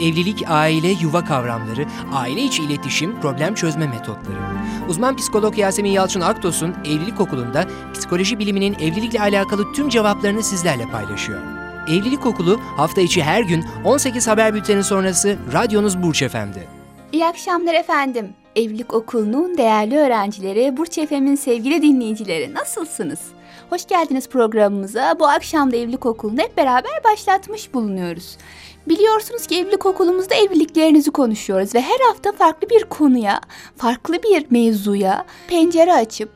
Evlilik, aile, yuva kavramları, aile içi iletişim, problem çözme metotları. Uzman psikolog Yasemin Yalçın Aktos'un Evlilik Okulu'nda psikoloji biliminin evlilikle alakalı tüm cevaplarını sizlerle paylaşıyor. Evlilik Okulu hafta içi her gün 18 haber bülteni sonrası radyonuz Burç Efendi. İyi akşamlar efendim. Evlilik Okulu'nun değerli öğrencileri, Burç FM'in sevgili dinleyicileri nasılsınız? Hoş geldiniz programımıza. Bu akşam da Evlilik Okulu'nu hep beraber başlatmış bulunuyoruz. Biliyorsunuz ki evlilik okulumuzda evliliklerinizi konuşuyoruz ve her hafta farklı bir konuya, farklı bir mevzuya pencere açıp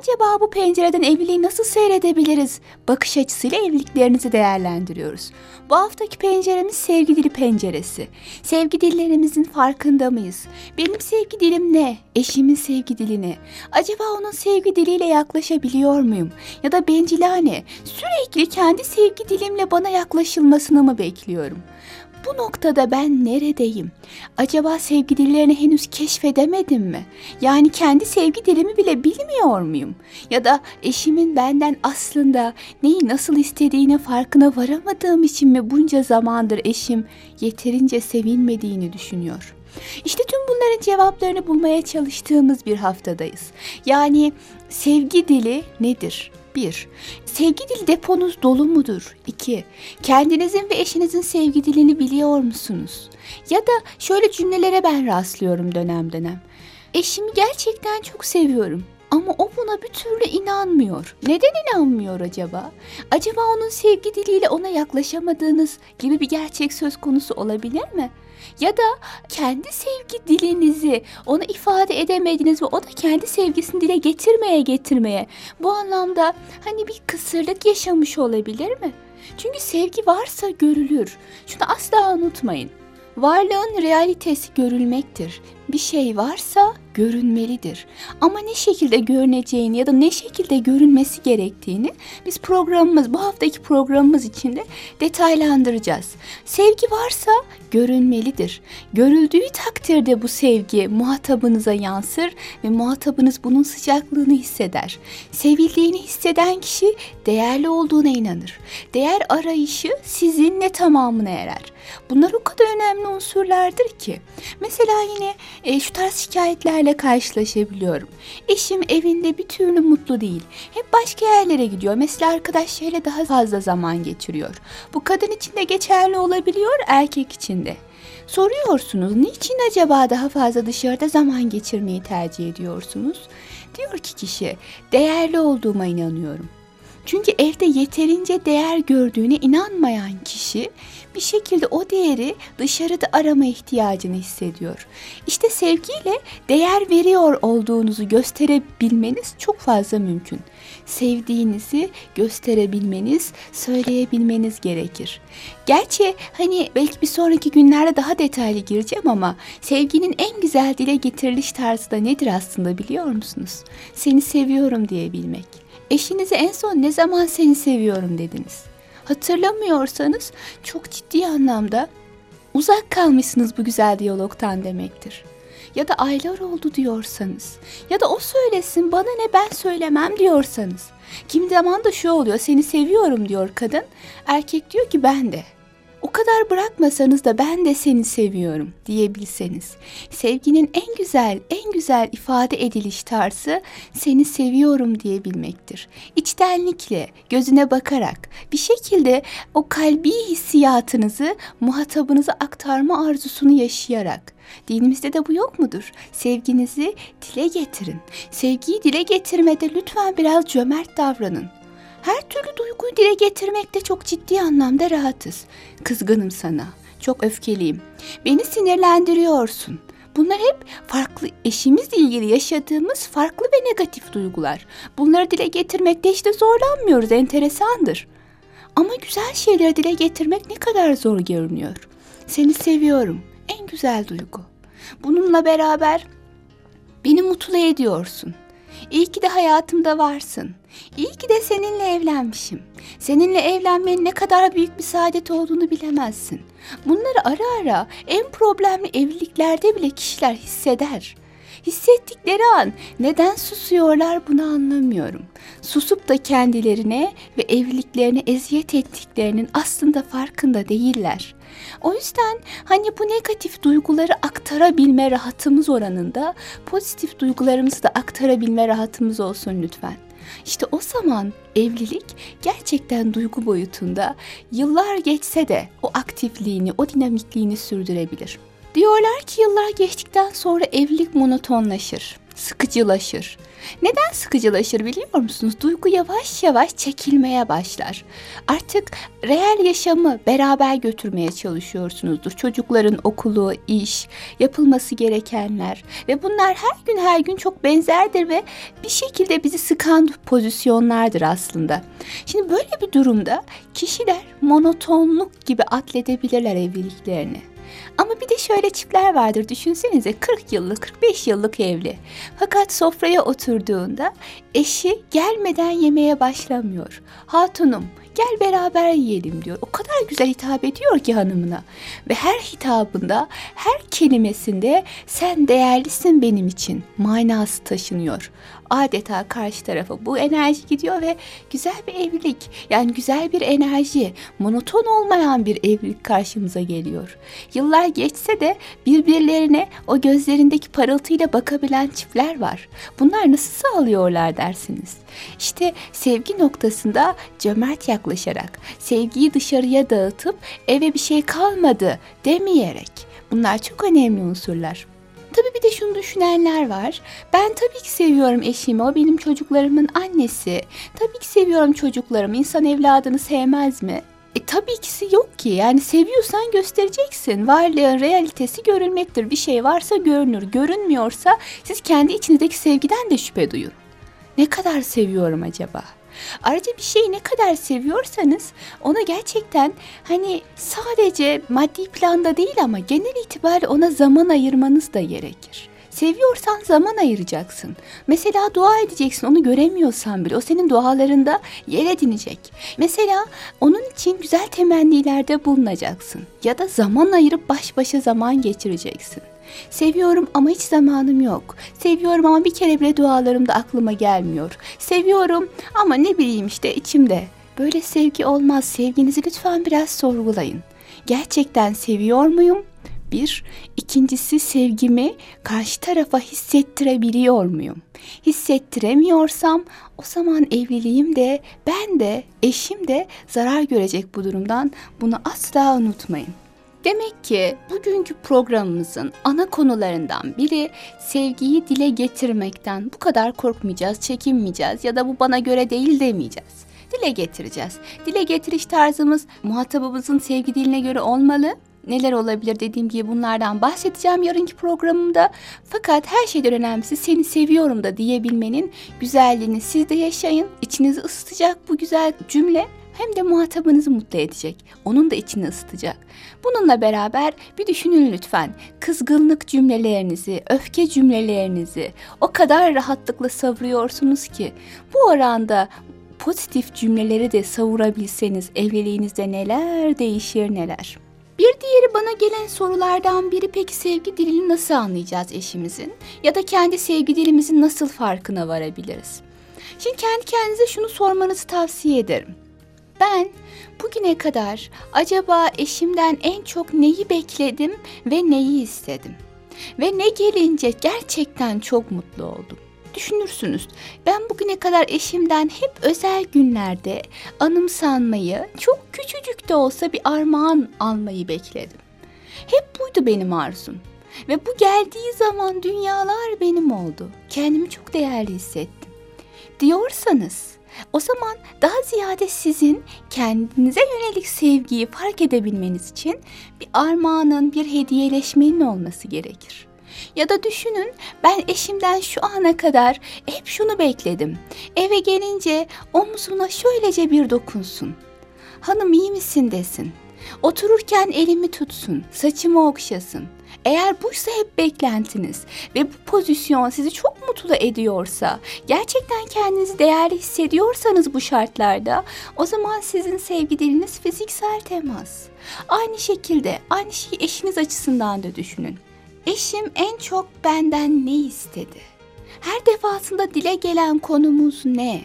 acaba bu pencereden evliliği nasıl seyredebiliriz bakış açısıyla evliliklerinizi değerlendiriyoruz. Bu haftaki penceremiz sevgi dili penceresi. Sevgi dillerimizin farkında mıyız? Benim sevgi dilim ne? Eşimin sevgi dili ne? Acaba onun sevgi diliyle yaklaşabiliyor muyum? Ya da bencilane sürekli kendi sevgi dilimle bana yaklaşılmasını mı bekliyorum? Bu noktada ben neredeyim? Acaba sevgi dillerini henüz keşfedemedim mi? Yani kendi sevgi dilimi bile bilmiyor muyum? Ya da eşimin benden aslında neyi nasıl istediğine farkına varamadığım için mi bunca zamandır eşim yeterince sevilmediğini düşünüyor? İşte tüm bunların cevaplarını bulmaya çalıştığımız bir haftadayız. Yani sevgi dili nedir? 1. Sevgi dil deponuz dolu mudur? 2. Kendinizin ve eşinizin sevgi dilini biliyor musunuz? Ya da şöyle cümlelere ben rastlıyorum dönem dönem. Eşimi gerçekten çok seviyorum ama o buna bir türlü inanmıyor. Neden inanmıyor acaba? Acaba onun sevgi diliyle ona yaklaşamadığınız gibi bir gerçek söz konusu olabilir mi? Ya da kendi sevgi dilinizi ona ifade edemediniz ve o da kendi sevgisini dile getirmeye getirmeye bu anlamda hani bir kısırlık yaşamış olabilir mi? Çünkü sevgi varsa görülür. Şunu asla unutmayın. Varlığın realitesi görülmektir. Bir şey varsa görünmelidir. Ama ne şekilde görüneceğini ya da ne şekilde görünmesi gerektiğini biz programımız, bu haftaki programımız içinde detaylandıracağız. Sevgi varsa görünmelidir. Görüldüğü takdirde bu sevgi muhatabınıza yansır ve muhatabınız bunun sıcaklığını hisseder. Sevildiğini hisseden kişi değerli olduğuna inanır. Değer arayışı sizinle tamamına erer. Bunlar o kadar önemli unsurlardır ki. Mesela yine e, şu tarz şikayetlerle karşılaşabiliyorum. Eşim evinde bir türlü mutlu değil. Hep başka yerlere gidiyor. Mesela arkadaşlarıyla daha fazla zaman geçiriyor. Bu kadın için de geçerli olabiliyor, erkek için de. Soruyorsunuz niçin acaba daha fazla dışarıda zaman geçirmeyi tercih ediyorsunuz? Diyor ki kişi değerli olduğuma inanıyorum. Çünkü evde yeterince değer gördüğüne inanmayan kişi bir şekilde o değeri dışarıda arama ihtiyacını hissediyor. İşte sevgiyle değer veriyor olduğunuzu gösterebilmeniz çok fazla mümkün. Sevdiğinizi gösterebilmeniz, söyleyebilmeniz gerekir. Gerçi hani belki bir sonraki günlerde daha detaylı gireceğim ama sevginin en güzel dile getiriliş tarzı da nedir aslında biliyor musunuz? Seni seviyorum diyebilmek. Eşinize en son ne zaman seni seviyorum dediniz? Hatırlamıyorsanız çok ciddi anlamda uzak kalmışsınız bu güzel diyalogtan demektir. Ya da aylar oldu diyorsanız ya da o söylesin bana ne ben söylemem diyorsanız. Kim zaman da şu oluyor seni seviyorum diyor kadın. Erkek diyor ki ben de. O kadar bırakmasanız da ben de seni seviyorum diyebilseniz. Sevginin en güzel, en güzel ifade ediliş tarzı seni seviyorum diyebilmektir. İçtenlikle, gözüne bakarak, bir şekilde o kalbi hissiyatınızı muhatabınıza aktarma arzusunu yaşayarak. Dinimizde de bu yok mudur? Sevginizi dile getirin. Sevgiyi dile getirmede lütfen biraz cömert davranın. Her türlü duyguyu dile getirmekte çok ciddi anlamda rahatız. Kızgınım sana, çok öfkeliyim. Beni sinirlendiriyorsun. Bunlar hep farklı eşimizle ilgili yaşadığımız farklı ve negatif duygular. Bunları dile getirmekte işte zorlanmıyoruz, enteresandır. Ama güzel şeyleri dile getirmek ne kadar zor görünüyor. Seni seviyorum. En güzel duygu. Bununla beraber beni mutlu ediyorsun. İyi ki de hayatımda varsın. İyi ki de seninle evlenmişim. Seninle evlenmenin ne kadar büyük bir saadet olduğunu bilemezsin. Bunları ara ara en problemli evliliklerde bile kişiler hisseder. Hissettikleri an neden susuyorlar bunu anlamıyorum. Susup da kendilerine ve evliliklerine eziyet ettiklerinin aslında farkında değiller. O yüzden hani bu negatif duyguları aktarabilme rahatımız oranında pozitif duygularımızı da aktarabilme rahatımız olsun lütfen. İşte o zaman evlilik gerçekten duygu boyutunda yıllar geçse de o aktifliğini, o dinamikliğini sürdürebilir. Diyorlar ki yıllar geçtikten sonra evlilik monotonlaşır, sıkıcılaşır. Neden sıkıcılaşır biliyor musunuz? Duygu yavaş yavaş çekilmeye başlar. Artık reel yaşamı beraber götürmeye çalışıyorsunuzdur. Çocukların okulu, iş, yapılması gerekenler ve bunlar her gün her gün çok benzerdir ve bir şekilde bizi sıkan pozisyonlardır aslında. Şimdi böyle bir durumda kişiler monotonluk gibi atledebilirler evliliklerini. Ama bir de şöyle çiftler vardır düşünsenize 40 yıllık 45 yıllık evli. Fakat sofraya oturduğunda eşi gelmeden yemeye başlamıyor. Hatunum gel beraber yiyelim diyor. O kadar güzel hitap ediyor ki hanımına. Ve her hitabında, her kelimesinde sen değerlisin benim için manası taşınıyor adeta karşı tarafa bu enerji gidiyor ve güzel bir evlilik yani güzel bir enerji monoton olmayan bir evlilik karşımıza geliyor. Yıllar geçse de birbirlerine o gözlerindeki parıltıyla bakabilen çiftler var. Bunlar nasıl sağlıyorlar dersiniz? İşte sevgi noktasında cömert yaklaşarak, sevgiyi dışarıya dağıtıp eve bir şey kalmadı demeyerek. Bunlar çok önemli unsurlar. Tabii bir de şunu düşünenler var. Ben tabii ki seviyorum eşimi. O benim çocuklarımın annesi. Tabii ki seviyorum çocuklarımı. İnsan evladını sevmez mi? E tabii ikisi yok ki. Yani seviyorsan göstereceksin. Varlığın realitesi görülmektir. Bir şey varsa görünür. Görünmüyorsa siz kendi içinizdeki sevgiden de şüphe duyun. Ne kadar seviyorum acaba? Ayrıca bir şeyi ne kadar seviyorsanız ona gerçekten hani sadece maddi planda değil ama genel itibariyle ona zaman ayırmanız da gerekir. Seviyorsan zaman ayıracaksın. Mesela dua edeceksin onu göremiyorsan bile o senin dualarında yer edinecek. Mesela onun için güzel temennilerde bulunacaksın. Ya da zaman ayırıp baş başa zaman geçireceksin. Seviyorum ama hiç zamanım yok. Seviyorum ama bir kere bile dualarımda aklıma gelmiyor. Seviyorum ama ne bileyim işte içimde. Böyle sevgi olmaz. Sevginizi lütfen biraz sorgulayın. Gerçekten seviyor muyum? Bir. İkincisi sevgimi karşı tarafa hissettirebiliyor muyum? Hissettiremiyorsam o zaman evliliğim de ben de eşim de zarar görecek bu durumdan. Bunu asla unutmayın. Demek ki bugünkü programımızın ana konularından biri sevgiyi dile getirmekten bu kadar korkmayacağız, çekinmeyeceğiz ya da bu bana göre değil demeyeceğiz. Dile getireceğiz. Dile getiriş tarzımız muhatabımızın sevgi diline göre olmalı. Neler olabilir dediğim gibi bunlardan bahsedeceğim yarınki programımda. Fakat her şeyden önemlisi seni seviyorum da diyebilmenin güzelliğini siz de yaşayın. İçinizi ısıtacak bu güzel cümle hem de muhatabınızı mutlu edecek. Onun da içini ısıtacak. Bununla beraber bir düşünün lütfen. Kızgınlık cümlelerinizi, öfke cümlelerinizi o kadar rahatlıkla savuruyorsunuz ki bu oranda pozitif cümleleri de savurabilseniz evliliğinizde neler değişir neler. Bir diğeri bana gelen sorulardan biri peki sevgi dilini nasıl anlayacağız eşimizin? Ya da kendi sevgi dilimizin nasıl farkına varabiliriz? Şimdi kendi kendinize şunu sormanızı tavsiye ederim. Ben bugüne kadar acaba eşimden en çok neyi bekledim ve neyi istedim? Ve ne gelince gerçekten çok mutlu oldum. Düşünürsünüz. Ben bugüne kadar eşimden hep özel günlerde anımsanmayı, çok küçücük de olsa bir armağan almayı bekledim. Hep buydu benim arzum. Ve bu geldiği zaman dünyalar benim oldu. Kendimi çok değerli hissettim. Diyorsanız o zaman daha ziyade sizin kendinize yönelik sevgiyi fark edebilmeniz için bir armağanın, bir hediyeleşmenin olması gerekir. Ya da düşünün ben eşimden şu ana kadar hep şunu bekledim. Eve gelince omzuna şöylece bir dokunsun. Hanım iyi misin desin. Otururken elimi tutsun, saçımı okşasın. Eğer buysa hep beklentiniz ve bu pozisyon sizi çok mutlu ediyorsa, gerçekten kendinizi değerli hissediyorsanız bu şartlarda, o zaman sizin sevgi diliniz fiziksel temas. Aynı şekilde aynı şeyi eşiniz açısından da düşünün. Eşim en çok benden ne istedi? Her defasında dile gelen konumuz ne?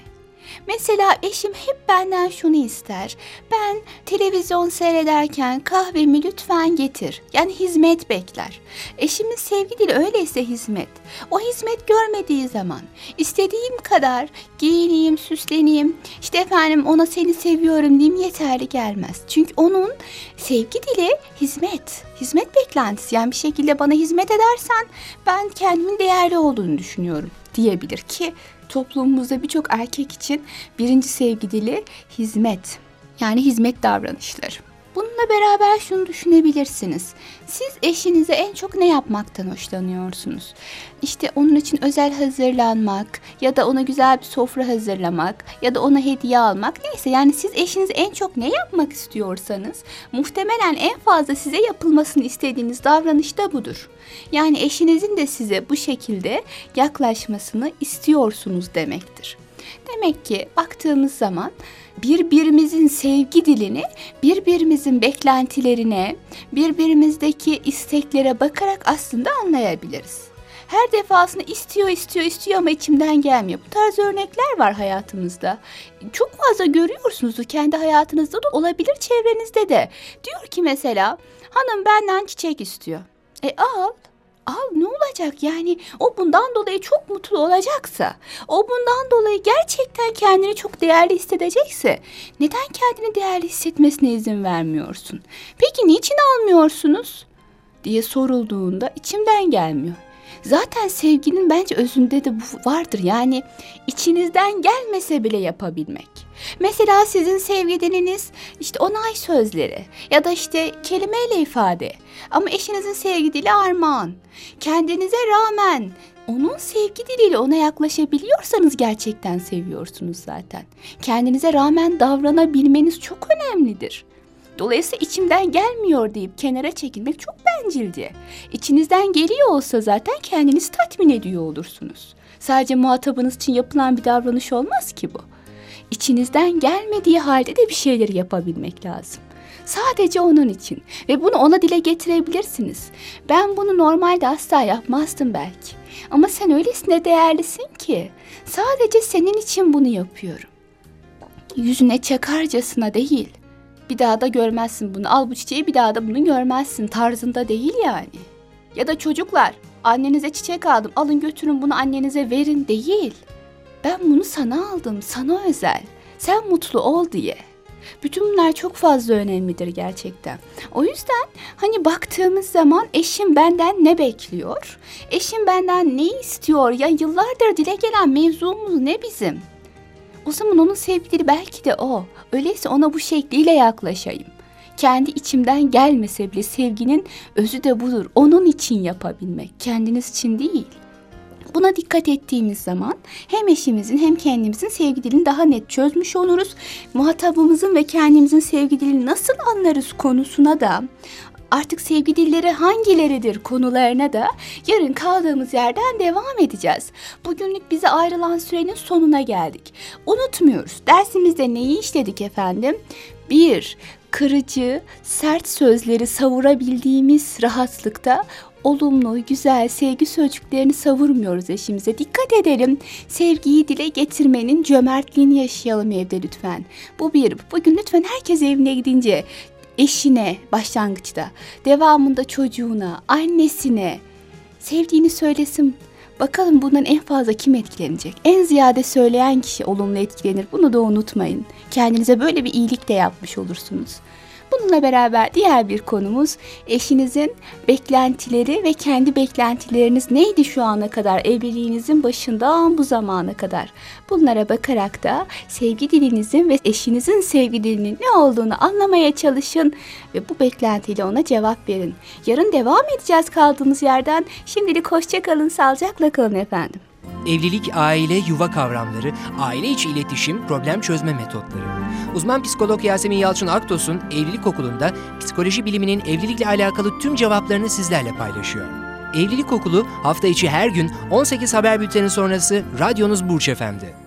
Mesela eşim hep benden şunu ister. Ben televizyon seyrederken kahvemi lütfen getir. Yani hizmet bekler. Eşimin sevgi dili öyleyse hizmet. O hizmet görmediği zaman istediğim kadar giyineyim, süsleneyim. İşte efendim ona seni seviyorum diyeyim yeterli gelmez. Çünkü onun sevgi dili hizmet. Hizmet beklentisi. Yani bir şekilde bana hizmet edersen ben kendimin değerli olduğunu düşünüyorum diyebilir ki toplumumuzda birçok erkek için birinci sevgi dili hizmet. Yani hizmet davranışları. Bununla beraber şunu düşünebilirsiniz. Siz eşinize en çok ne yapmaktan hoşlanıyorsunuz? İşte onun için özel hazırlanmak ya da ona güzel bir sofra hazırlamak ya da ona hediye almak neyse yani siz eşinize en çok ne yapmak istiyorsanız muhtemelen en fazla size yapılmasını istediğiniz davranış da budur. Yani eşinizin de size bu şekilde yaklaşmasını istiyorsunuz demektir. Demek ki baktığımız zaman birbirimizin sevgi dilini, birbirimizin beklentilerine, birbirimizdeki isteklere bakarak aslında anlayabiliriz. Her defasında istiyor, istiyor, istiyor ama içimden gelmiyor. Bu tarz örnekler var hayatımızda. Çok fazla görüyorsunuz kendi hayatınızda da olabilir çevrenizde de. Diyor ki mesela hanım benden çiçek istiyor. E al al ne olacak yani o bundan dolayı çok mutlu olacaksa o bundan dolayı gerçekten kendini çok değerli hissedecekse neden kendini değerli hissetmesine izin vermiyorsun? Peki niçin almıyorsunuz? diye sorulduğunda içimden gelmiyor. Zaten sevginin bence özünde de bu vardır. Yani içinizden gelmese bile yapabilmek. Mesela sizin sevgi işte onay sözleri ya da işte kelimeyle ifade. Ama eşinizin sevgi dili armağan. Kendinize rağmen onun sevgi diliyle ona yaklaşabiliyorsanız gerçekten seviyorsunuz zaten. Kendinize rağmen davranabilmeniz çok önemlidir. Dolayısıyla içimden gelmiyor deyip kenara çekilmek çok bencilce. İçinizden geliyor olsa zaten kendinizi tatmin ediyor olursunuz. Sadece muhatabınız için yapılan bir davranış olmaz ki bu. İçinizden gelmediği halde de bir şeyleri yapabilmek lazım. Sadece onun için ve bunu ona dile getirebilirsiniz. Ben bunu normalde asla yapmazdım belki. Ama sen öylesine değerlisin ki sadece senin için bunu yapıyorum. Yüzüne çakarcasına değil bir daha da görmezsin bunu. Al bu çiçeği bir daha da bunu görmezsin tarzında değil yani. Ya da çocuklar annenize çiçek aldım alın götürün bunu annenize verin değil. Ben bunu sana aldım sana özel. Sen mutlu ol diye. Bütün bunlar çok fazla önemlidir gerçekten. O yüzden hani baktığımız zaman eşim benden ne bekliyor? Eşim benden ne istiyor? Ya yıllardır dile gelen mevzumuz ne bizim? O zaman onun sevgileri belki de o. Öyleyse ona bu şekliyle yaklaşayım. Kendi içimden gelmese bile sevginin özü de budur. Onun için yapabilmek, kendiniz için değil. Buna dikkat ettiğimiz zaman hem eşimizin hem kendimizin sevgi dilini daha net çözmüş oluruz. Muhatabımızın ve kendimizin sevgi dilini nasıl anlarız konusuna da Artık sevgi dilleri hangileridir konularına da yarın kaldığımız yerden devam edeceğiz. Bugünlük bize ayrılan sürenin sonuna geldik. Unutmuyoruz. Dersimizde neyi işledik efendim? 1. Kırıcı, sert sözleri savurabildiğimiz rahatlıkta olumlu, güzel, sevgi sözcüklerini savurmuyoruz eşimize. Dikkat edelim. Sevgiyi dile getirmenin cömertliğini yaşayalım evde lütfen. Bu bir. Bugün lütfen herkes evine gidince eşine başlangıçta, devamında çocuğuna, annesine sevdiğini söylesin. Bakalım bundan en fazla kim etkilenecek? En ziyade söyleyen kişi olumlu etkilenir. Bunu da unutmayın. Kendinize böyle bir iyilik de yapmış olursunuz. Bununla beraber diğer bir konumuz eşinizin beklentileri ve kendi beklentileriniz neydi şu ana kadar evliliğinizin başından bu zamana kadar. Bunlara bakarak da sevgi dilinizin ve eşinizin sevgi dilinin ne olduğunu anlamaya çalışın ve bu beklentiyle ona cevap verin. Yarın devam edeceğiz kaldığımız yerden. Şimdilik hoşça kalın, sağlıcakla kalın efendim. Evlilik, aile, yuva kavramları, aile içi iletişim, problem çözme metotları. Uzman psikolog Yasemin Yalçın Aktos'un Evlilik Okulu'nda psikoloji biliminin evlilikle alakalı tüm cevaplarını sizlerle paylaşıyor. Evlilik Okulu hafta içi her gün 18 haber bülteni sonrası radyonuz Burç Efendi.